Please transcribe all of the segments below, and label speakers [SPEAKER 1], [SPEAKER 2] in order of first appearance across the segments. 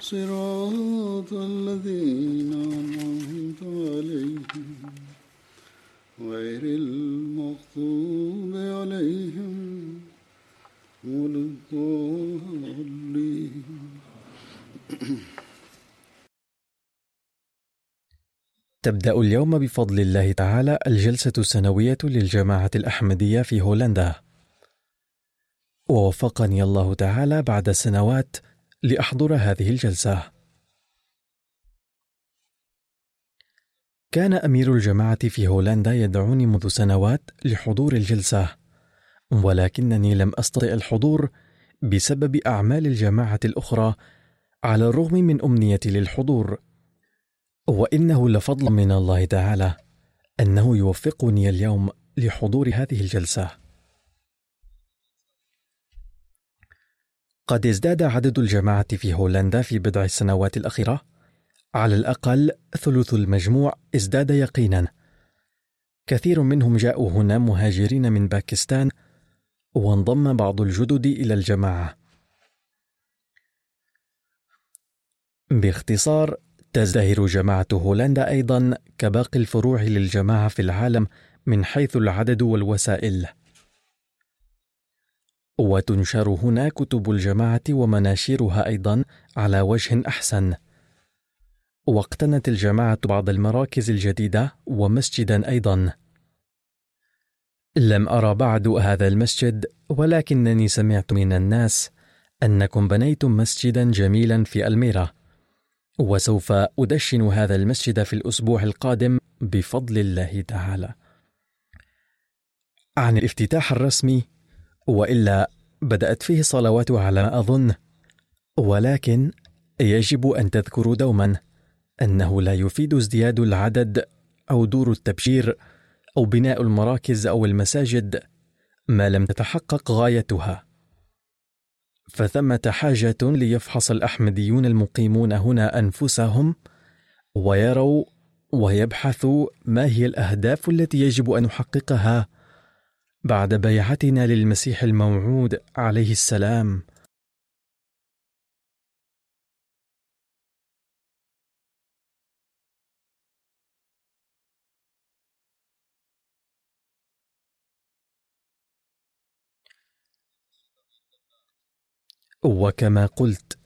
[SPEAKER 1] صراط الذين أنعمت عليهم غير المغضوب عليهم ولا الضالين
[SPEAKER 2] تبدأ اليوم بفضل الله تعالى الجلسة السنوية للجماعة الأحمدية في هولندا. ووفقني الله تعالى بعد سنوات لأحضر هذه الجلسة. كان أمير الجماعة في هولندا يدعوني منذ سنوات لحضور الجلسة، ولكنني لم أستطع الحضور بسبب أعمال الجماعة الأخرى على الرغم من أمنيتي للحضور. وإنه لفضل من الله تعالى أنه يوفقني اليوم لحضور هذه الجلسة قد ازداد عدد الجماعه في هولندا في بضع السنوات الأخيرة. على الأقل ثلث المجموع ازداد يقينا. كثير منهم جاءوا هنا مهاجرين من باكستان وانضم بعض الجدد إلى الجماعة. باختصار تزدهر جماعة هولندا أيضا كباقي الفروع للجماعة في العالم من حيث العدد والوسائل. وتنشر هنا كتب الجماعة ومناشيرها أيضا على وجه أحسن. واقتنت الجماعة بعض المراكز الجديدة ومسجدا أيضا. لم أرى بعد هذا المسجد ولكنني سمعت من الناس أنكم بنيتم مسجدا جميلا في ألميرا. وسوف أدشن هذا المسجد في الأسبوع القادم بفضل الله تعالى. عن الافتتاح الرسمي وإلا بدأت فيه الصلوات على ما أظن، ولكن يجب أن تذكروا دوما أنه لا يفيد ازدياد العدد أو دور التبشير أو بناء المراكز أو المساجد ما لم تتحقق غايتها. فثمة حاجة ليفحص الأحمديون المقيمون هنا أنفسهم ويروا ويبحثوا ما هي الأهداف التي يجب أن نحققها بعد بيعتنا للمسيح الموعود عليه السلام. وكما قلت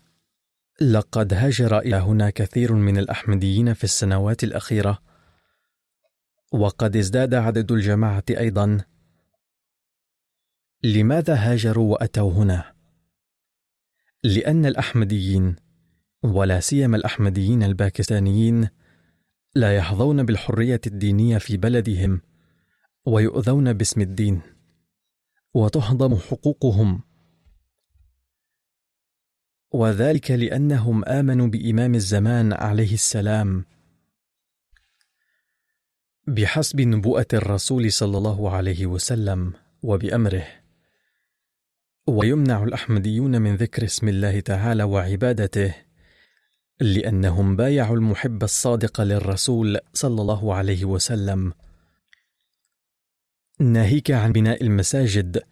[SPEAKER 2] لقد هاجر إلى هنا كثير من الأحمديين في السنوات الأخيرة وقد ازداد عدد الجماعة أيضا لماذا هاجروا وأتوا هنا؟ لأن الأحمديين ولا سيما الأحمديين الباكستانيين لا يحظون بالحرية الدينية في بلدهم ويؤذون باسم الدين وتهضم حقوقهم. وذلك لأنهم آمنوا بإمام الزمان عليه السلام. بحسب نبوءة الرسول صلى الله عليه وسلم وبأمره. ويمنع الأحمديون من ذكر اسم الله تعالى وعبادته لأنهم بايعوا المحب الصادق للرسول صلى الله عليه وسلم. ناهيك عن بناء المساجد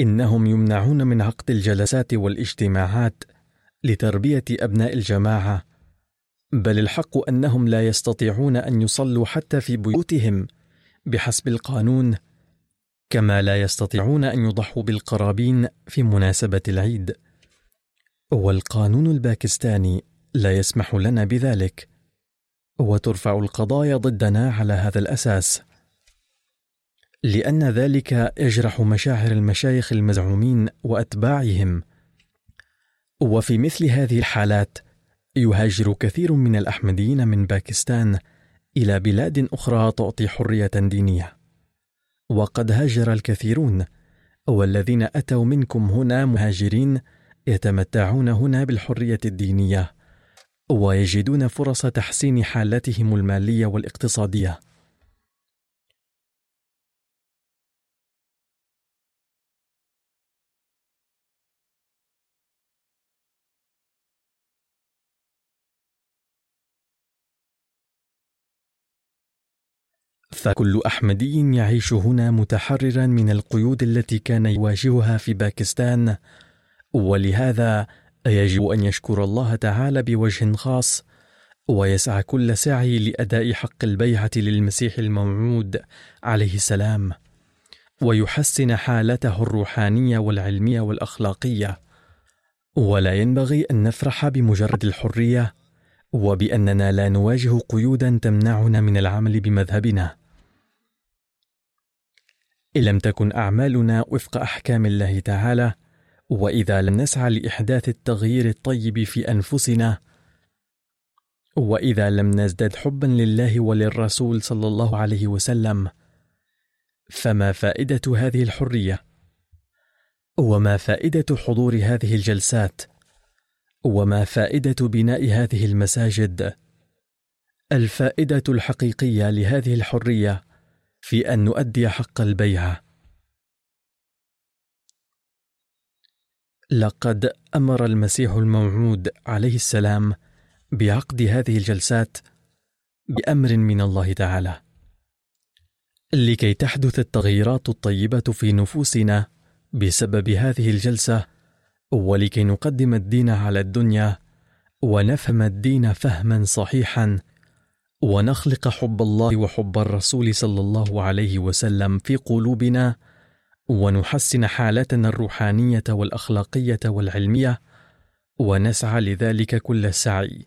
[SPEAKER 2] إنهم يمنعون من عقد الجلسات والاجتماعات لتربية أبناء الجماعة بل الحق أنهم لا يستطيعون أن يصلوا حتى في بيوتهم بحسب القانون كما لا يستطيعون أن يضحوا بالقرابين في مناسبة العيد. والقانون الباكستاني لا يسمح لنا بذلك وترفع القضايا ضدنا على هذا الأساس. لأن ذلك يجرح مشاعر المشايخ المزعومين وأتباعهم. وفي مثل هذه الحالات يهاجر كثير من الأحمديين من باكستان إلى بلاد أخرى تعطي حرية دينية. وقد هاجر الكثيرون والذين أتوا منكم هنا مهاجرين يتمتعون هنا بالحرية الدينية ويجدون فرص تحسين حالتهم المالية والاقتصادية. فكل أحمدي يعيش هنا متحررا من القيود التي كان يواجهها في باكستان. ولهذا يجب أن يشكر الله تعالى بوجه خاص ويسعى كل سعي لأداء حق البيعة للمسيح الموعود عليه السلام ويحسن حالته الروحانية والعلمية والأخلاقية. ولا ينبغي أن نفرح بمجرد الحرية وبأننا لا نواجه قيودا تمنعنا من العمل بمذهبنا. ان لم تكن أعمالنا وفق أحكام الله تعالى وإذا لم نسعى لإحداث التغيير الطيب في أنفسنا وإذا لم نزدد حبا لله وللرسول صلى الله عليه وسلم فما فائدة هذه الحرية؟ وما فائدة حضور هذه الجلسات؟ وما فائدة بناء هذه المساجد؟ الفائدة الحقيقية لهذه الحرية في أن نؤدي حق البيعة. لقد أمر المسيح الموعود عليه السلام بعقد هذه الجلسات بأمر من الله تعالى لكي تحدث التغييرات الطيبة في نفوسنا بسبب هذه الجلسة ولكي نقدم الدين على الدنيا ونفهم الدين فهما صحيحا ونخلق حب الله وحب الرسول صلى الله عليه وسلم في قلوبنا ونحسن حالتنا الروحانية والأخلاقية والعلمية ونسعى لذلك كل السعي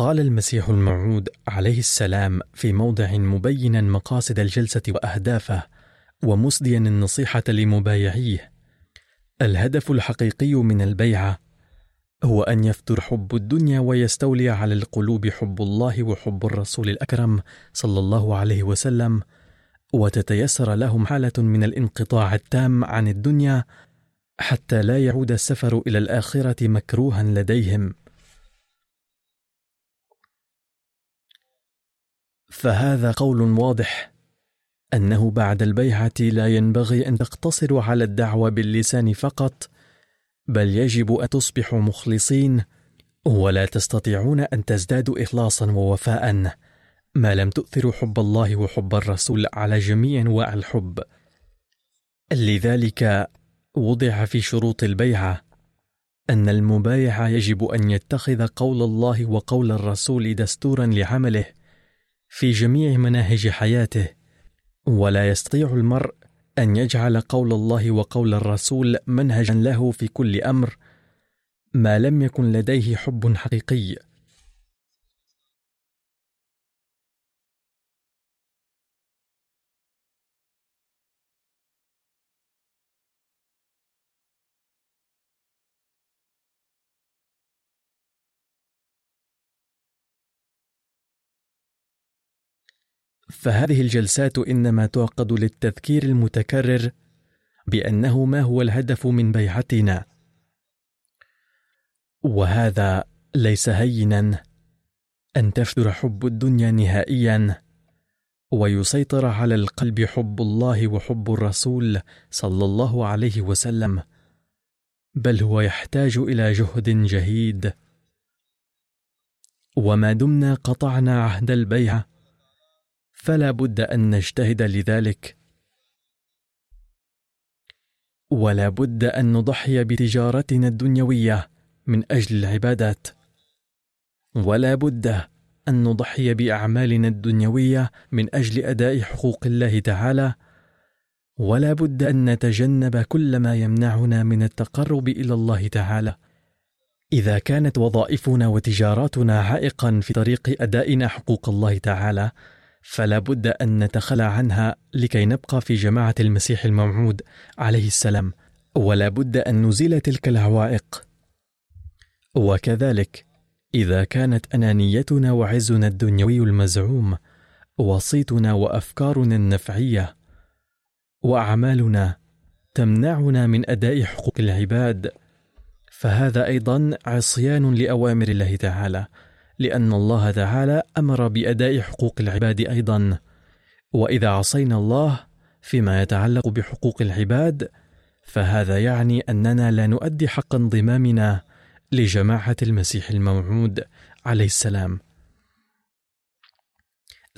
[SPEAKER 2] قال المسيح الموعود عليه السلام في موضع مبينا مقاصد الجلسة وأهدافه ومسديا النصيحة لمبايعيه. الهدف الحقيقي من البيعة هو أن يفتر حب الدنيا ويستولي على القلوب حب الله وحب الرسول الأكرم صلى الله عليه وسلم وتتيسر لهم حالة من الانقطاع التام عن الدنيا حتى لا يعود السفر إلى الآخرة مكروها لديهم. فهذا قول واضح أنه بعد البيعة لا ينبغي أن تقتصروا على الدعوة باللسان فقط بل يجب أن تصبحوا مخلصين ولا تستطيعون أن تزدادوا اخلاصا ووفاء ما لم تؤثروا حب الله وحب الرسول على جميع أنواع الحب. لذلك وضع في شروط البيعة أن المبايع يجب أن يتخذ قول الله وقول الرسول دستورا لعمله في جميع مناهج حياته ولا يستطيع المرء أن يجعل قول الله وقول الرسول منهجا له في كل أمر ما لم يكن لديه حب حقيقي. فهذه الجلسات إنما تعقد للتذكير المتكرر بأنه ما هو الهدف من بيعتنا. وهذا ليس هينا أن تفجر حب الدنيا نهائيا ويسيطر على القلب حب الله وحب الرسول صلى الله عليه وسلم بل هو يحتاج إلى جهد جهيد. وما دمنا قطعنا عهد البيع فلا بد أن نجتهد لذلك. ولا بد أن نضحي بتجارتنا الدنيوية من أجل العبادات. ولا بد أن نضحي بأعمالنا الدنيوية من أجل أداء حقوق الله تعالى. ولا بد أن نتجنب كل ما يمنعنا من التقرب إلى الله تعالى. إذا كانت وظائفنا وتجاراتنا عائقا في طريق أدائنا حقوق الله تعالى فلا بد أن نتخلى عنها لكي نبقى في جماعة المسيح الموعود عليه السلام ولا بد أن نزيل تلك العوائق وكذلك إذا كانت أنانيتنا وعزنا الدنيوي المزعوم وصيتنا وأفكارنا النفعية وأعمالنا تمنعنا من أداء حقوق العباد فهذا أيضا عصيان لأوامر الله تعالى. لأن الله تعالى أمر بأداء حقوق العباد أيضا. وإذا عصينا الله فيما يتعلق بحقوق العباد فهذا يعني أننا لا نؤدي حق انضمامنا لجماعة المسيح الموعود عليه السلام.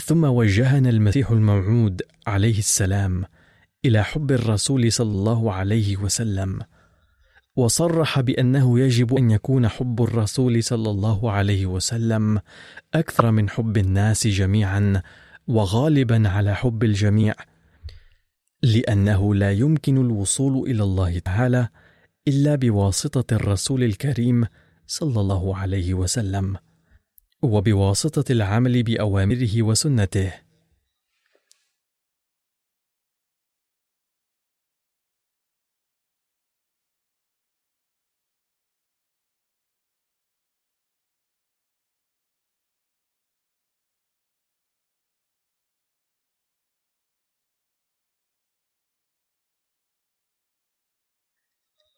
[SPEAKER 2] ثم وجهنا المسيح الموعود عليه السلام إلى حب الرسول صلى الله عليه وسلم. وصرح بأنه يجب أن يكون حب الرسول صلى الله عليه وسلم أكثر من حب الناس جميعا وغالبا على حب الجميع لأنه لا يمكن الوصول إلى الله تعالى إلا بواسطة الرسول الكريم صلى الله عليه وسلم وبواسطة العمل بأوامره وسنته.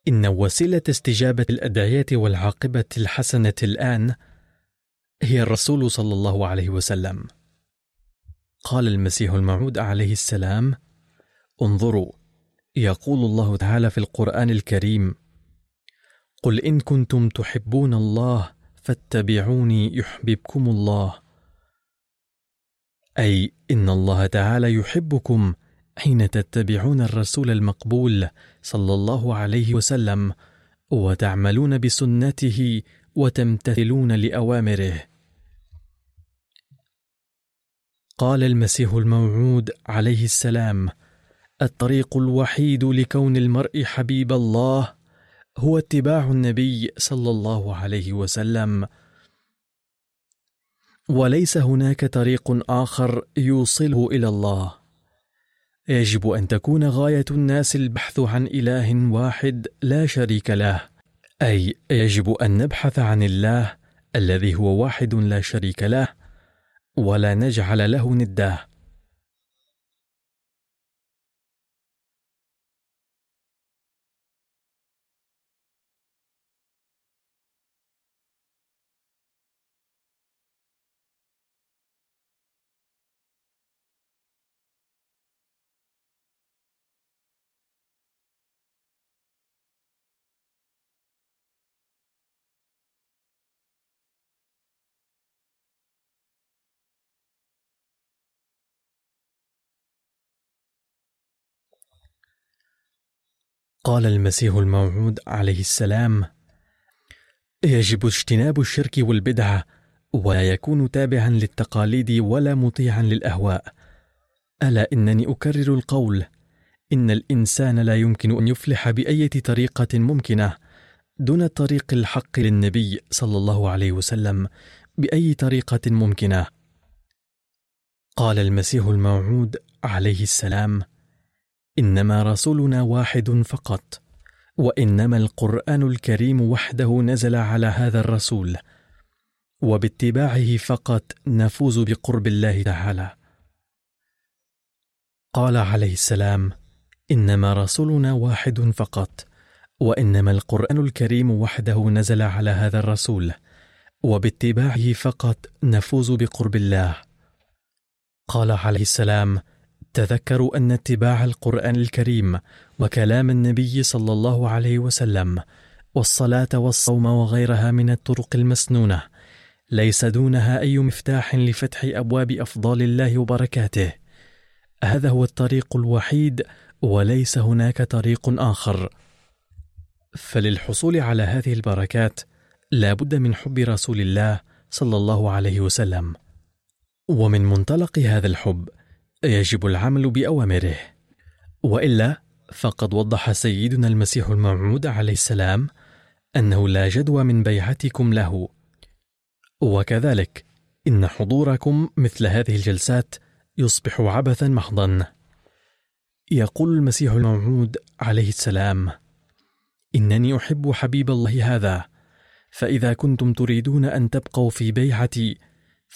[SPEAKER 2] إن وسيلة استجابة الأدعية والعاقبة الحسنة الآن هي الرسول صلى الله عليه وسلم. قال المسيح الموعود عليه السلام: انظروا يقول الله تعالى في القرآن الكريم: قل إن كنتم تحبون الله فاتبعوني يحببكم الله. أي إن الله تعالى يحبكم حين تتبعون الرسول المقبول صلى الله عليه وسلم وتعملون بسنته وتمتثلون لأوامره. قال المسيح الموعود عليه السلام الطريق الوحيد لكون المرء حبيب الله هو اتباع النبي صلى الله عليه وسلم. وليس هناك طريق آخر يوصله إلى الله. يجب أن تكون غاية الناس البحث عن إله واحد لا شريك له أي يجب أن نبحث عن الله الذي هو واحد لا شريك له ولا نجعل له نده قال المسيح الموعود عليه السلام يجب اجتناب الشرك والبدعه ولا يكون تابعا للتقاليد ولا مطيعا للأهواء. ألا إنني أكرر القول إن الإنسان لا يمكن أن يفلح بأي طريقة ممكنة دون طريق الحق للنبي صلى الله عليه وسلم بأي طريقة ممكنة. قال المسيح الموعود عليه السلام إنما رسولنا واحد فقط وإنما القرآن الكريم وحده نزل على هذا الرسول وباتباعه فقط نفوز بقرب الله تعالى. قال عليه السلام إنما رسولنا واحد فقط وإنما القرآن الكريم وحده نزل على هذا الرسول وباتباعه فقط نفوز بقرب الله. قال عليه السلام تذكروا أن اتباع القرآن الكريم وكلام النبي صلى الله عليه وسلم والصلاة والصوم وغيرها من الطرق المسنونة ليس دونها أي مفتاح لفتح أبواب افضال الله وبركاته. هذا هو الطريق الوحيد وليس هناك طريق آخر. فللحصول على هذه البركات لا بد من حب رسول الله صلى الله عليه وسلم. ومن منطلق هذا الحب يجب العمل بأوامره. وإلا فقد وضح سيدنا المسيح الموعود عليه السلام أنه لا جدوى من بيعتكم له. وكذلك إن حضوركم مثل هذه الجلسات يصبح عبثا محضا. يقول المسيح الموعود عليه السلام إنني أحب حبيب الله هذا فإذا كنتم تريدون أن تبقوا في بيعتي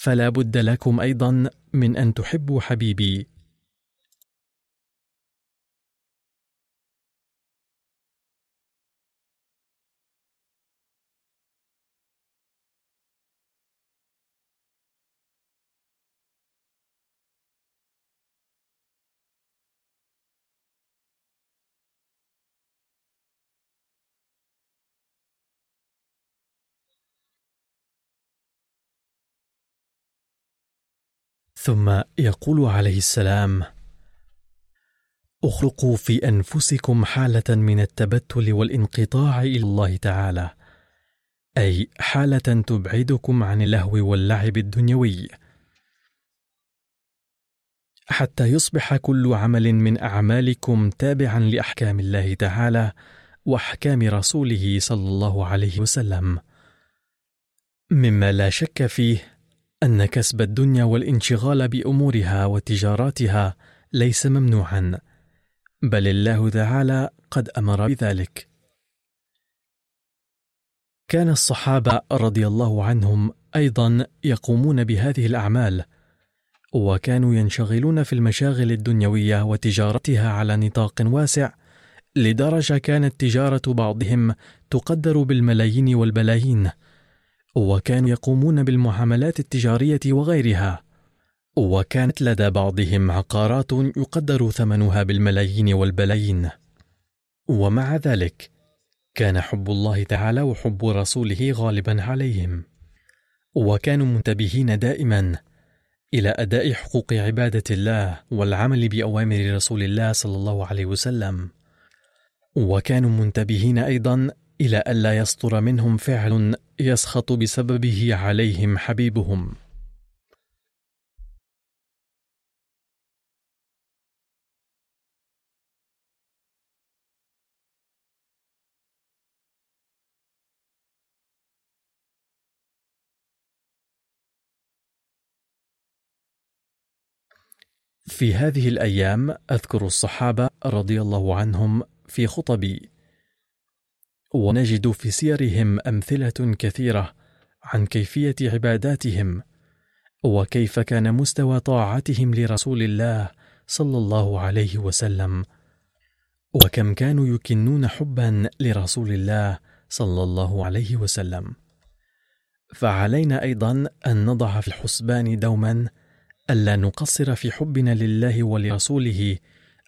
[SPEAKER 2] فلا بد لكم أيضا من أن تحبوا حبيبي. ثم يقول عليه السلام أخلقوا في أنفسكم حالة من التبتل والانقطاع إلى الله تعالى أي حالة تبعدكم عن اللهو واللعب الدنيوي. حتى يصبح كل عمل من أعمالكم تابعا لأحكام الله تعالى وأحكام رسوله صلى الله عليه وسلم. مما لا شك فيه أن كسب الدنيا والانشغال بأمورها وتجاراتها ليس ممنوعا بل الله تعالى قد أمر بذلك. كان الصحابة رضي الله عنهم أيضا يقومون بهذه الأعمال وكانوا ينشغلون في المشاغل الدنيوية وتجارتها على نطاق واسع لدرجة كانت تجارة بعضهم تقدر بالملايين والبلايين. وكانوا يقومون بالمعاملات التجارية وغيرها. وكانت لدى بعضهم عقارات يقدر ثمنها بالملايين والبلايين. ومع ذلك كان حب الله تعالى وحب رسوله غالبا عليهم. وكانوا منتبهين دائما إلى أداء حقوق عبادة الله والعمل بأوامر رسول الله صلى الله عليه وسلم. وكانوا منتبهين أيضا إلى الا يصدر منهم فعل يسخط بسببه عليهم حبيبهم. في هذه الأيام أذكر الصحابة رضي الله عنهم في خطبي. ونجد في سيرهم أمثلة كثيرة عن كيفية عباداتهم وكيف كان مستوى طاعتهم لرسول الله صلى الله عليه وسلم وكم كانوا يكنون حبا لرسول الله صلى الله عليه وسلم. فعلينا أيضا أن نضع في الحسبان دوما ألا نقصر في حبنا لله ولرسوله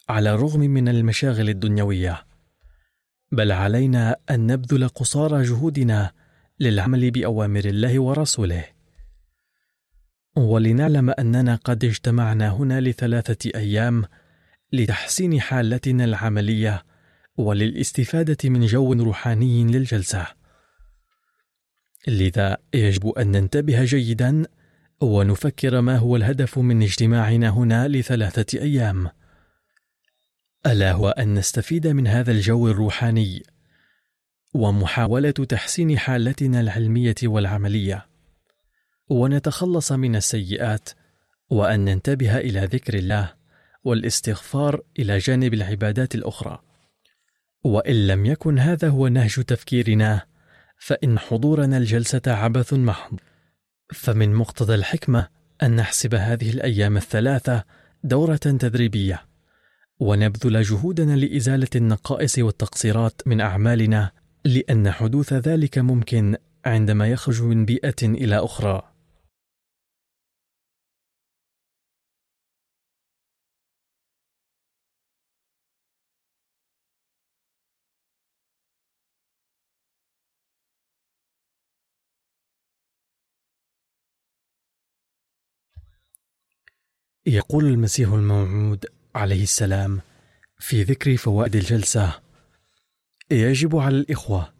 [SPEAKER 2] على الرغم من المشاغل الدنيوية. بل علينا أن نبذل قصارى جهودنا للعمل بأوامر الله ورسوله. ولنعلم أننا قد اجتمعنا هنا لثلاثة أيام لتحسين حالتنا العملية وللاستفادة من جو روحاني للجلسة. لذا يجب أن ننتبه جيدا ونفكر ما هو الهدف من اجتماعنا هنا لثلاثة أيام. ألا هو أن نستفيد من هذا الجو الروحاني ومحاولة تحسين حالتنا العلمية والعملية. ونتخلص من السيئات وأن ننتبه إلى ذكر الله والاستغفار إلى جانب العبادات الأخرى. وإن لم يكن هذا هو نهج تفكيرنا فإن حضورنا الجلسة عبث محض. فمن مقتضى الحكمة أن نحسب هذه الأيام الثلاثة دورة تدريبية. ونبذل جهودنا لإزالة النقائص والتقصيرات من أعمالنا لأن حدوث ذلك ممكن عندما يخرج من بيئة إلى أخرى. يقول المسيح الموعود عليه السلام في ذكر فوائد الجلسة. يجب على الإخوة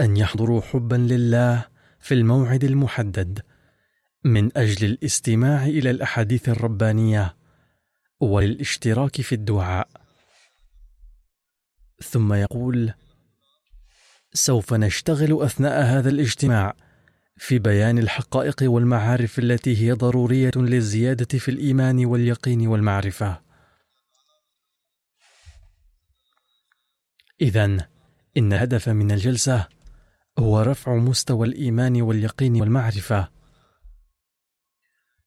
[SPEAKER 2] أن يحضروا حبا لله في الموعد المحدد من أجل الاستماع إلى الأحاديث الربانية وللاشتراك في الدعاء. ثم يقول سوف نشتغل أثناء هذا الاجتماع في بيان الحقائق والمعارف التي هي ضرورية للزيادة في الإيمان واليقين والمعرفة. اذا إن الهدف من الجلسة هو رفع مستوى الإيمان واليقين والمعرفة.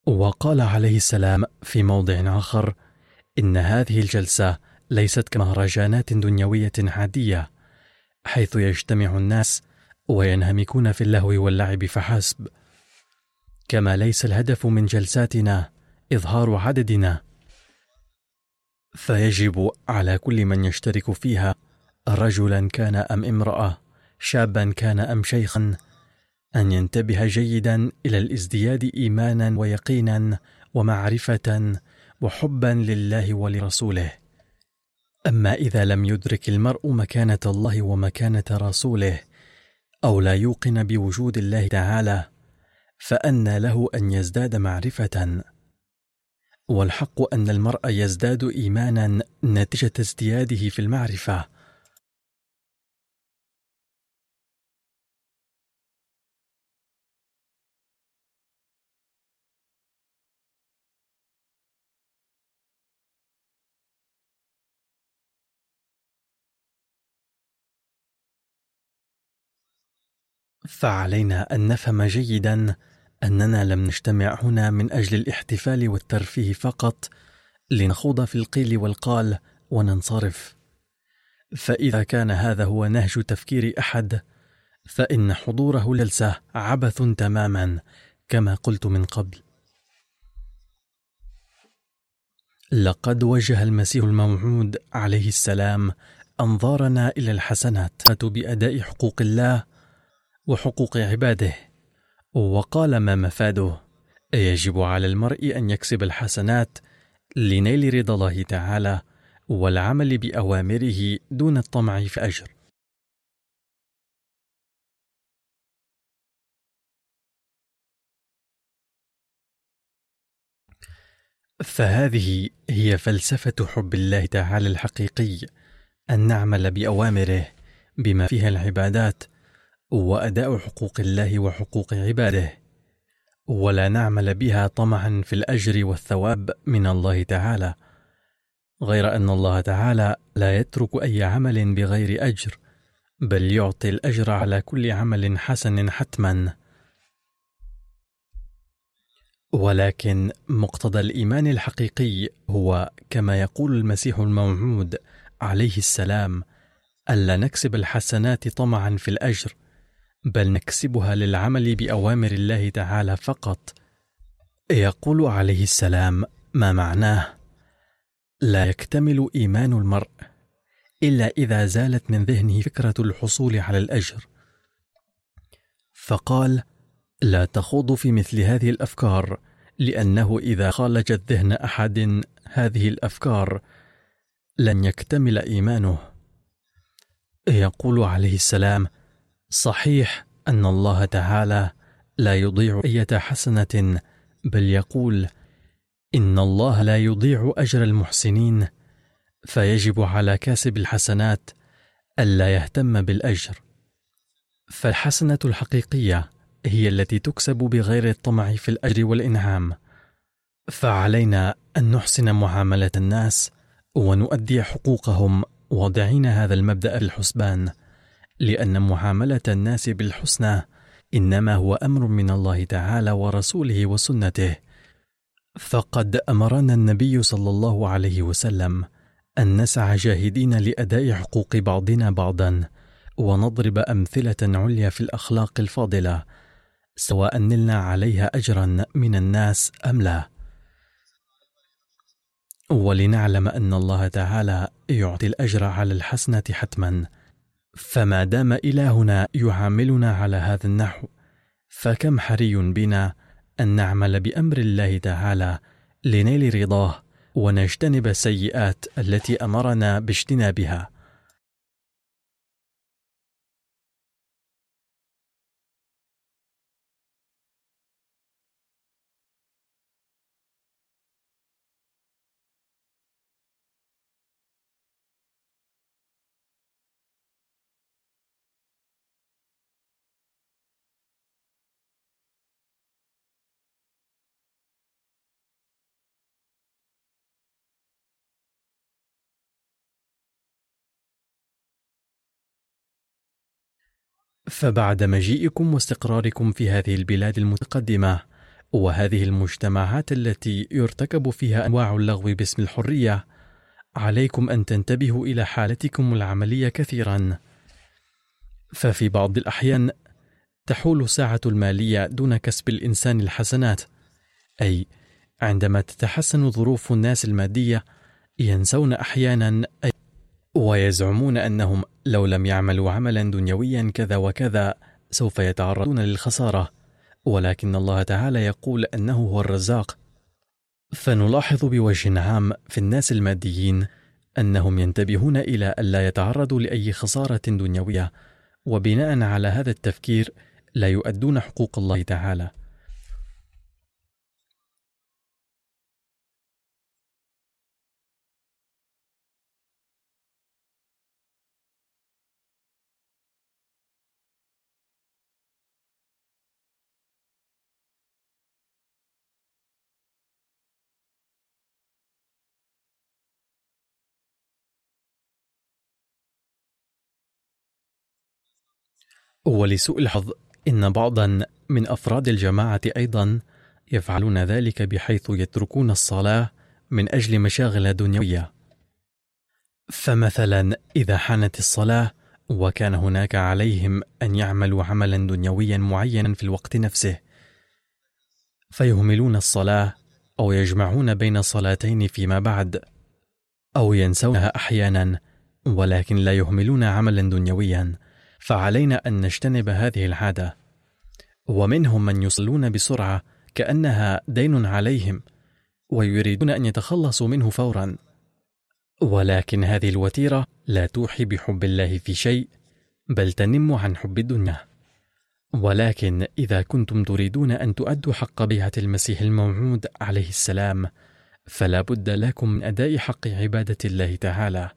[SPEAKER 2] وقال عليه السلام في موضع آخر إن هذه الجلسة ليست كمهرجانات دنيوية عادية حيث يجتمع الناس وينهمكون في اللهو واللعب فحسب. كما ليس الهدف من جلساتنا إظهار عددنا. فيجب على كل من يشترك فيها رجلا كان أم امرأة شابا كان أم شيخا. أن ينتبه جيدا إلى الازدياد ايمانا ويقينا ومعرفة وحبا لله ولرسوله. أما إذا لم يدرك المرء مكانة الله ومكانة رسوله أو لا يوقن بوجود الله تعالى فأن له أن يزداد معرفة. والحق أن المرء يزداد ايمانا نتيجة ازدياده في المعرفة. فعلينا ان نفهم جيدا اننا لم نجتمع هنا من أجل الاحتفال والترفيه فقط لنخوض في القيل والقال وننصرف. فاذا كان هذا هو نهج تفكير احد فان حضوره جلسه عبث تماما كما قلت من قبل. لقد وجه المسيح الموعود عليه السلام انظارنا إلى الحسنات باداء حقوق الله وحقوق عباده. وقال ما مفاده. يجب على المرء أن يكسب الحسنات لنيل رضا الله تعالى والعمل بأوامره دون الطمع في أجر. فهذه هي فلسفة حب الله تعالى الحقيقي أن نعمل بأوامره بما فيها العبادات وأداء حقوق الله وحقوق عباده ولا نعمل بها طمعا في الأجر والثواب من الله تعالى غير أن الله تعالى لا يترك أي عمل بغير أجر بل يعطي الأجر على كل عمل حسن حتما. ولكن مقتضى الإيمان الحقيقي هو كما يقول المسيح الموعود عليه السلام ألا نكسب الحسنات طمعا في الأجر بل نكسبها للعمل بأوامر الله تعالى فقط. يقول عليه السلام ما معناه؟ لا يكتمل إيمان المرء إلا إذا زالت من ذهنه فكرة الحصول على الأجر. فقال لا تخوض في مثل هذه الأفكار لأنه إذا خالجت ذهن أحد هذه الأفكار لن يكتمل إيمانه. يقول عليه السلام صحيح أن الله تعالى لا يضيع أية حسنة بل يقول إن الله لا يضيع أجر المحسنين فيجب على كاسب الحسنات ألا يهتم بالأجر. فالحسنة الحقيقية هي التي تكسب بغير الطمع في الأجر والإنعام. فعلينا أن نحسن معاملة الناس ونؤدي حقوقهم واضعين هذا المبدأ في الحسبان لأن معاملة الناس بالحسنى إنما هو أمر من الله تعالى ورسوله وسنته. فقد أمرنا النبي صلى الله عليه وسلم أن نسعى جاهدين لأداء حقوق بعضنا بعضا ونضرب أمثلة عليا في الأخلاق الفاضلة سواء نلنا عليها اجرا من الناس أم لا. ولنعلم أن الله تعالى يعطي الأجر على الحسنة حتما. فما دام إلهنا يعاملنا على هذا النحو فكم حري بنا أن نعمل بأمر الله تعالى لنيل رضاه ونجتنب السيئات التي أمرنا باجتنابها. فبعد مجيئكم واستقراركم في هذه البلاد المتقدمة وهذه المجتمعات التي يرتكب فيها أنواع اللغو باسم الحرية عليكم أن تنتبهوا إلى حالتكم العملية كثيرا. ففي بعض الأحيان تحول الساعة المالية دون كسب الإنسان الحسنات أي عندما تتحسن ظروف الناس المادية ينسون أحيانا أي ويزعمون أنهم لو لم يعملوا عملا دنيويا كذا وكذا سوف يتعرضون للخسارة. ولكن الله تعالى يقول أنه هو الرزاق. فنلاحظ بوجه عام في الناس الماديين أنهم ينتبهون إلى الا يتعرضوا لأي خسارة دنيوية. وبناء على هذا التفكير لا يؤدون حقوق الله تعالى. ولسوء الحظ إن بعضا من أفراد الجماعة أيضا يفعلون ذلك بحيث يتركون الصلاة من أجل مشاغل دنيوية. فمثلا إذا حانت الصلاة وكان هناك عليهم أن يعملوا عملا دنيويا معينا في الوقت نفسه فيهملون الصلاة أو يجمعون بين صلاتين فيما بعد أو ينسونها أحيانا ولكن لا يهملون عملا دنيويا. فعلينا أن نجتنب هذه العادة. ومنهم من يصلون بسرعة كأنها دين عليهم ويريدون أن يتخلصوا منه فورا. ولكن هذه الوتيرة لا توحي بحب الله في شيء بل تنم عن حب الدنيا. ولكن إذا كنتم تريدون أن تؤدوا حق بيعة المسيح الموعود عليه السلام فلا بد لكم من أداء حق عبادة الله تعالى.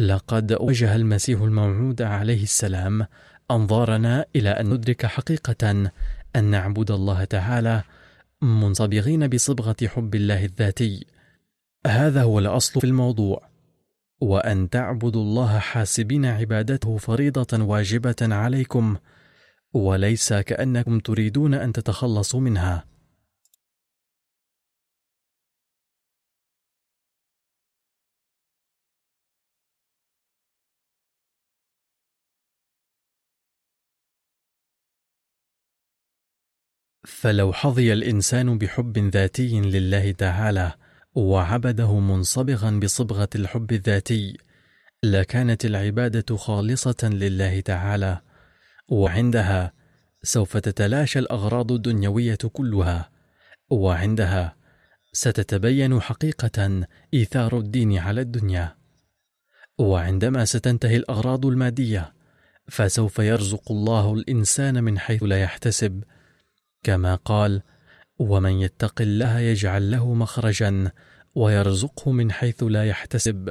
[SPEAKER 2] لقد وجه المسيح الموعود عليه السلام أنظارنا إلى أن ندرك حقيقة أن نعبد الله تعالى منصبغين بصبغة حب الله الذاتي. هذا هو الأصل في الموضوع. وأن تعبدوا الله حاسبين عبادته فريضة واجبة عليكم وليس كأنكم تريدون أن تتخلصوا منها. فلو حظي الإنسان بحب ذاتي لله تعالى وعبده منصبغا بصبغة الحب الذاتي لكانت العبادة خالصة لله تعالى وعندها سوف تتلاشى الأغراض الدنيوية كلها وعندها ستتبين حقيقة إيثار الدين على الدنيا وعندما ستنتهي الأغراض المادية فسوف يرزق الله الإنسان من حيث لا يحتسب. كما قال ومن يتق الله يجعل له مخرجا ويرزقه من حيث لا يحتسب.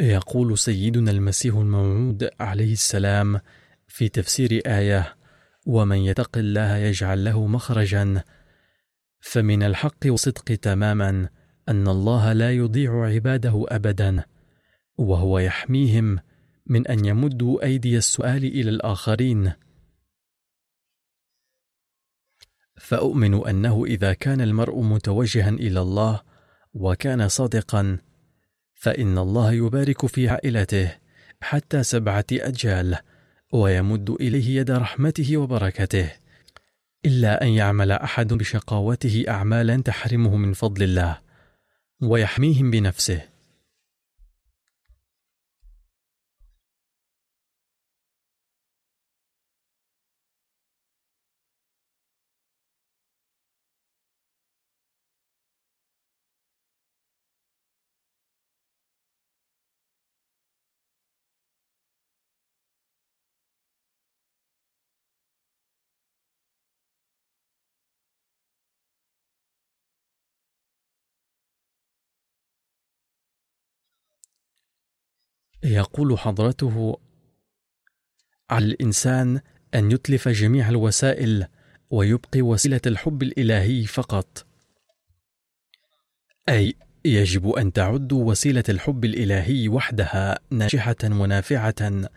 [SPEAKER 2] يقول سيدنا المسيح الموعود عليه السلام في تفسير آية ومن يتق الله يجعل له مخرجا فمن الحق والصدق تماما أن الله لا يضيع عباده ابدا وهو يحميهم من أن يمدوا أيدي السؤال إلى الآخرين. فأؤمن أنه إذا كان المرء متوجها إلى الله وكان صادقا فإن الله يبارك في عائلته حتى سبعة أجيال ويمد إليه يد رحمته وبركته. إلا أن يعمل أحد بشقاوته اعمالا تحرمه من فضل الله ويحميهم بنفسه. يقول حضرته على الإنسان أن يتلف جميع الوسائل ويبقي وسيلة الحب الإلهي فقط. أي يجب أن تعدوا وسيلة الحب الإلهي وحدها ناجحة ونافعة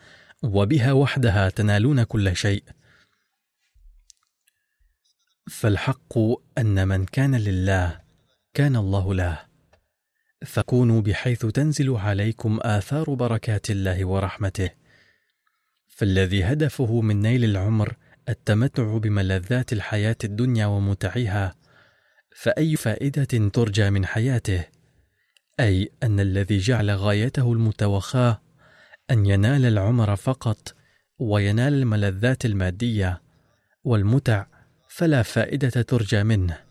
[SPEAKER 2] وبها وحدها تنالون كل شيء. فالحق أن من كان لله كان الله له. فكونوا بحيث تنزل عليكم آثار بركات الله ورحمته. فالذي هدفه من نيل العمر التمتع بملذات الحياة الدنيا ومتعها فأي فائدة ترجى من حياته؟ أي أن الذي جعل غايته المتوخاة أن ينال العمر فقط وينال الملذات المادية والمتع فلا فائدة ترجى منه.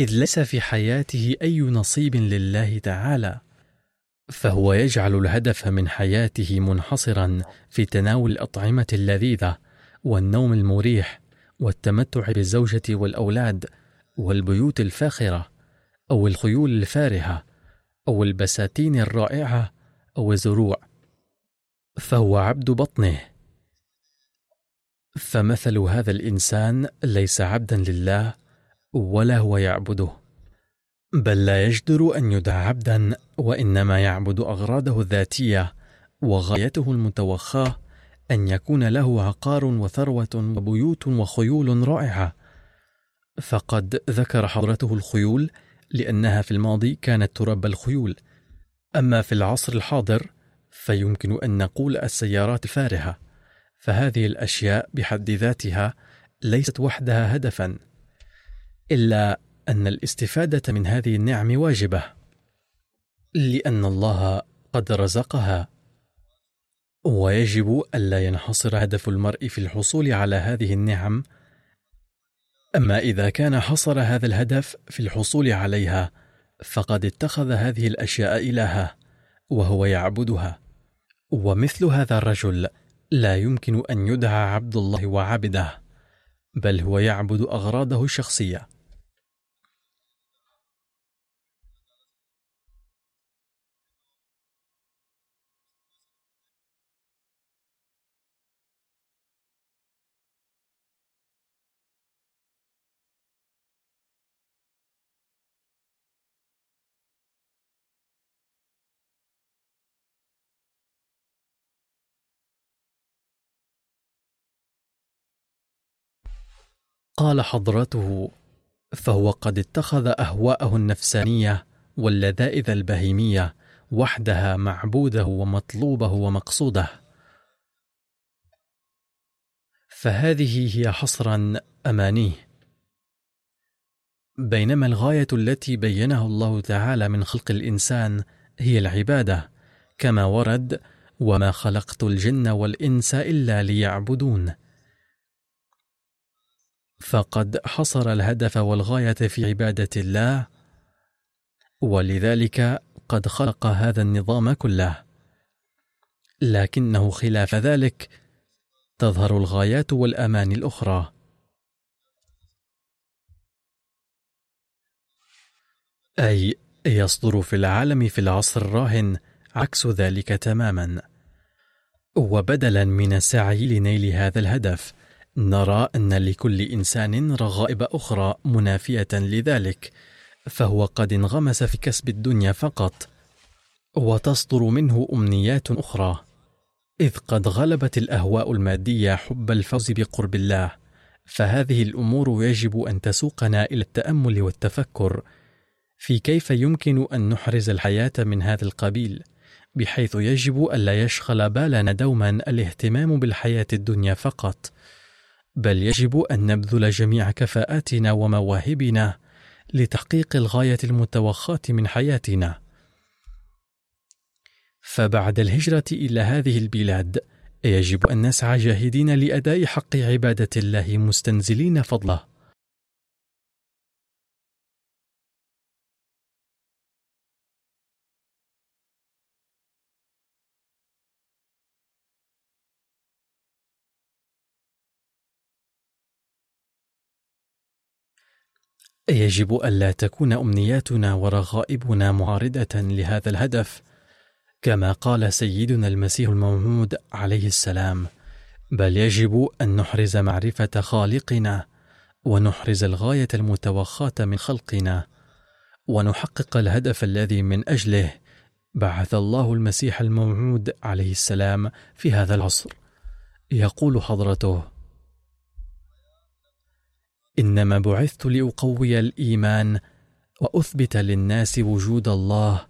[SPEAKER 2] إذ ليس في حياته أي نصيب لله تعالى فهو يجعل الهدف من حياته منحصرا في تناول الأطعمة اللذيذة والنوم المريح والتمتع بالزوجة والأولاد والبيوت الفاخرة أو الخيول الفارهة أو البساتين الرائعة أو الزروع. فهو عبد بطنه. فمثل هذا الإنسان ليس عبدا لله ولا هو يعبده. بل لا يجدر أن يدعى عبدا وإنما يعبد أغراضه الذاتية وغايته المتوخاة أن يكون له عقار وثروة وبيوت وخيول رائعة. فقد ذكر حضرته الخيول لأنها في الماضي كانت تربى الخيول. أما في العصر الحاضر فيمكن أن نقول السيارات الفارهه فهذه الأشياء بحد ذاتها ليست وحدها هدفا. إلا أن الاستفادة من هذه النعم واجبة لأن الله قد رزقها. ويجب ألا ينحصر هدف المرء في الحصول على هذه النعم. أما إذا كان حصر هذا الهدف في الحصول عليها فقد اتخذ هذه الأشياء الهه وهو يعبدها. ومثل هذا الرجل لا يمكن أن يدعى عبد الله وعبده بل هو يعبد أغراضه الشخصية. قال حضرته فهو قد اتخذ أهواءه النفسانية واللذائذ البهيمية وحدها معبوده ومطلوبه ومقصوده. فهذه هي حصرا أمانيه. بينما الغاية التي بينها الله تعالى من خلق الإنسان هي العبادة كما ورد وما خلقت الجن والإنس إلا ليعبدون فقد حصر الهدف والغاية في عبادة الله ولذلك قد خلق هذا النظام كله. لكنه خلاف ذلك تظهر الغايات والأمان الأخرى. أي يصدر في العالم في العصر الراهن عكس ذلك تماما. وبدلا من السعي لنيل هذا الهدف نرى أن لكل إنسان رغائب أخرى منافية لذلك فهو قد انغمس في كسب الدنيا فقط وتصدر منه أمنيات أخرى إذ قد غلبت الأهواء المادية حب الفوز بقرب الله فهذه الأمور يجب أن تسوقنا إلى التأمل والتفكر في كيف يمكن أن نحرز الحياة من هذا القبيل بحيث يجب ألا يشغل بالنا دوما الاهتمام بالحياة الدنيا فقط. بل يجب أن نبذل جميع كفاءاتنا ومواهبنا لتحقيق الغاية المتوخاة من حياتنا. فبعد الهجرة إلى هذه البلاد يجب أن نسعى جاهدين لأداء حق عبادة الله مستنزلين فضله. يجب ألا تكون أمنياتنا ورغائبنا معارضة لهذا الهدف كما قال سيدنا المسيح الموعود عليه السلام بل يجب أن نحرز معرفة خالقنا ونحرز الغاية المتوخاة من خلقنا ونحقق الهدف الذي من أجله بعث الله المسيح الموعود عليه السلام في هذا العصر. يقول حضرته إنما بعثت لأقوي الإيمان وأثبت للناس وجود الله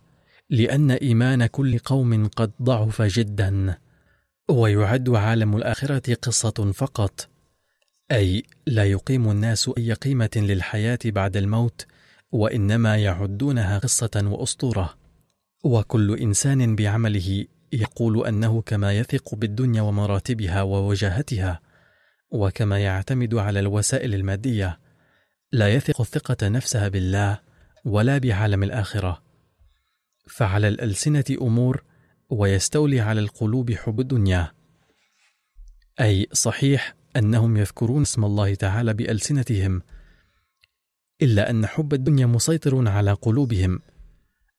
[SPEAKER 2] لأن إيمان كل قوم قد ضعف جدا ويعد عالم الآخرة قصة فقط. أي لا يقيم الناس أي قيمة للحياة بعد الموت وإنما يعدونها قصة وأسطورة. وكل إنسان بعمله يقول أنه كما يثق بالدنيا ومراتبها ووجاهتها. وكما يعتمد على الوسائل المادية لا يثق الثقة نفسها بالله ولا بعالم الآخرة. فعلى الألسنة أمور ويستولي على القلوب حب الدنيا. أي صحيح أنهم يذكرون اسم الله تعالى بألسنتهم إلا أن حب الدنيا مسيطر على قلوبهم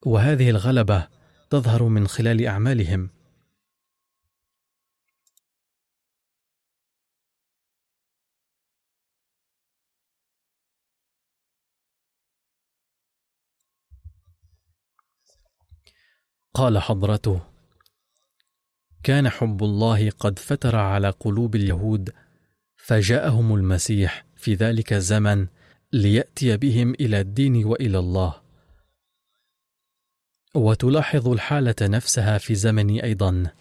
[SPEAKER 2] وهذه الغلبة تظهر من خلال أعمالهم. قال حضرته كان حب الله قد فتر على قلوب اليهود فجاءهم المسيح في ذلك الزمن ليأتي بهم إلى الدين وإلى الله. وتلاحظ الحالة نفسها في زمني أيضا.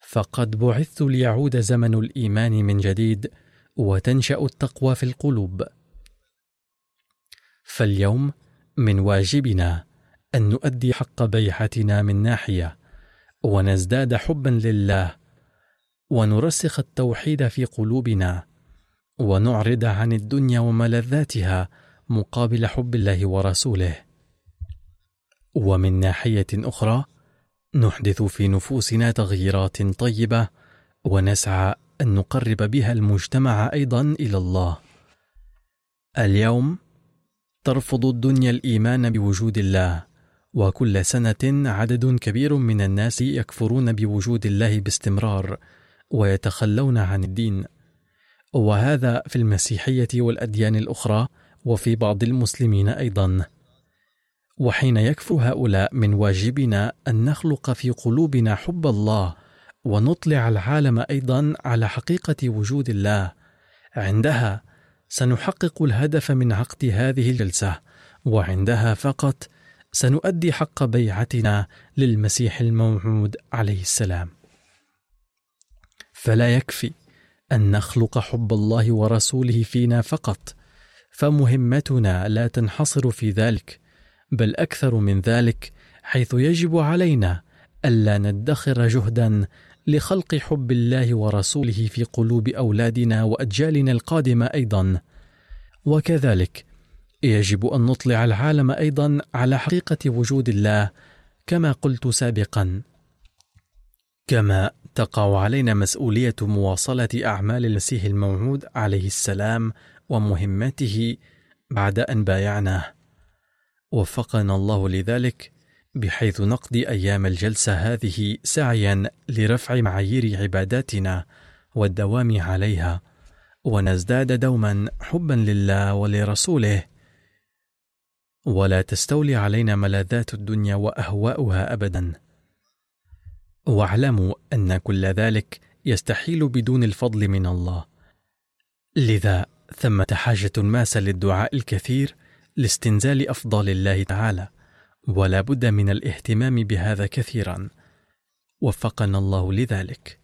[SPEAKER 2] فقد بعثت ليعود زمن الإيمان من جديد وتنشأ التقوى في القلوب. فاليوم من واجبنا أن نؤدي حق بيعتنا من ناحية ونزداد حبا لله ونرسخ التوحيد في قلوبنا ونعرض عن الدنيا وملذاتها مقابل حب الله ورسوله. ومن ناحية أخرى نحدث في نفوسنا تغييرات طيبة ونسعى أن نقرب بها المجتمع أيضا إلى الله. اليوم ترفض الدنيا الإيمان بوجود الله. وكل سنة عدد كبير من الناس يكفرون بوجود الله باستمرار ويتخلون عن الدين. وهذا في المسيحية والأديان الأخرى وفي بعض المسلمين أيضا. وحين يكفر هؤلاء من واجبنا أن نخلق في قلوبنا حب الله ونطلع العالم أيضا على حقيقة وجود الله. عندها سنحقق الهدف من عقد هذه الجلسة وعندها فقط سنؤدي حق بيعتنا للمسيح الموعود عليه السلام. فلا يكفي أن نخلق حب الله ورسوله فينا فقط فمهمتنا لا تنحصر في ذلك بل أكثر من ذلك حيث يجب علينا ألا ندخر جهدا لخلق حب الله ورسوله في قلوب أولادنا وأجيالنا القادمة أيضا. وكذلك يجب أن نطلع العالم أيضا على حقيقة وجود الله كما قلت سابقا. كما تقع علينا مسؤولية مواصلة أعمال المسيح الموعود عليه السلام ومهمته بعد أن بايعناه. وفقنا الله لذلك بحيث نقضي أيام الجلسة هذه سعيا لرفع معايير عباداتنا والدوام عليها ونزداد دوما حبا لله ولرسوله ولا تستولي علينا ملاذات الدنيا وأهواؤها ابدا. واعلموا أن كل ذلك يستحيل بدون الفضل من الله. لذا ثمة حاجة ماسة للدعاء الكثير لاستنزال افضال الله تعالى ولا بد من الاهتمام بهذا كثيرا. وفقنا الله لذلك.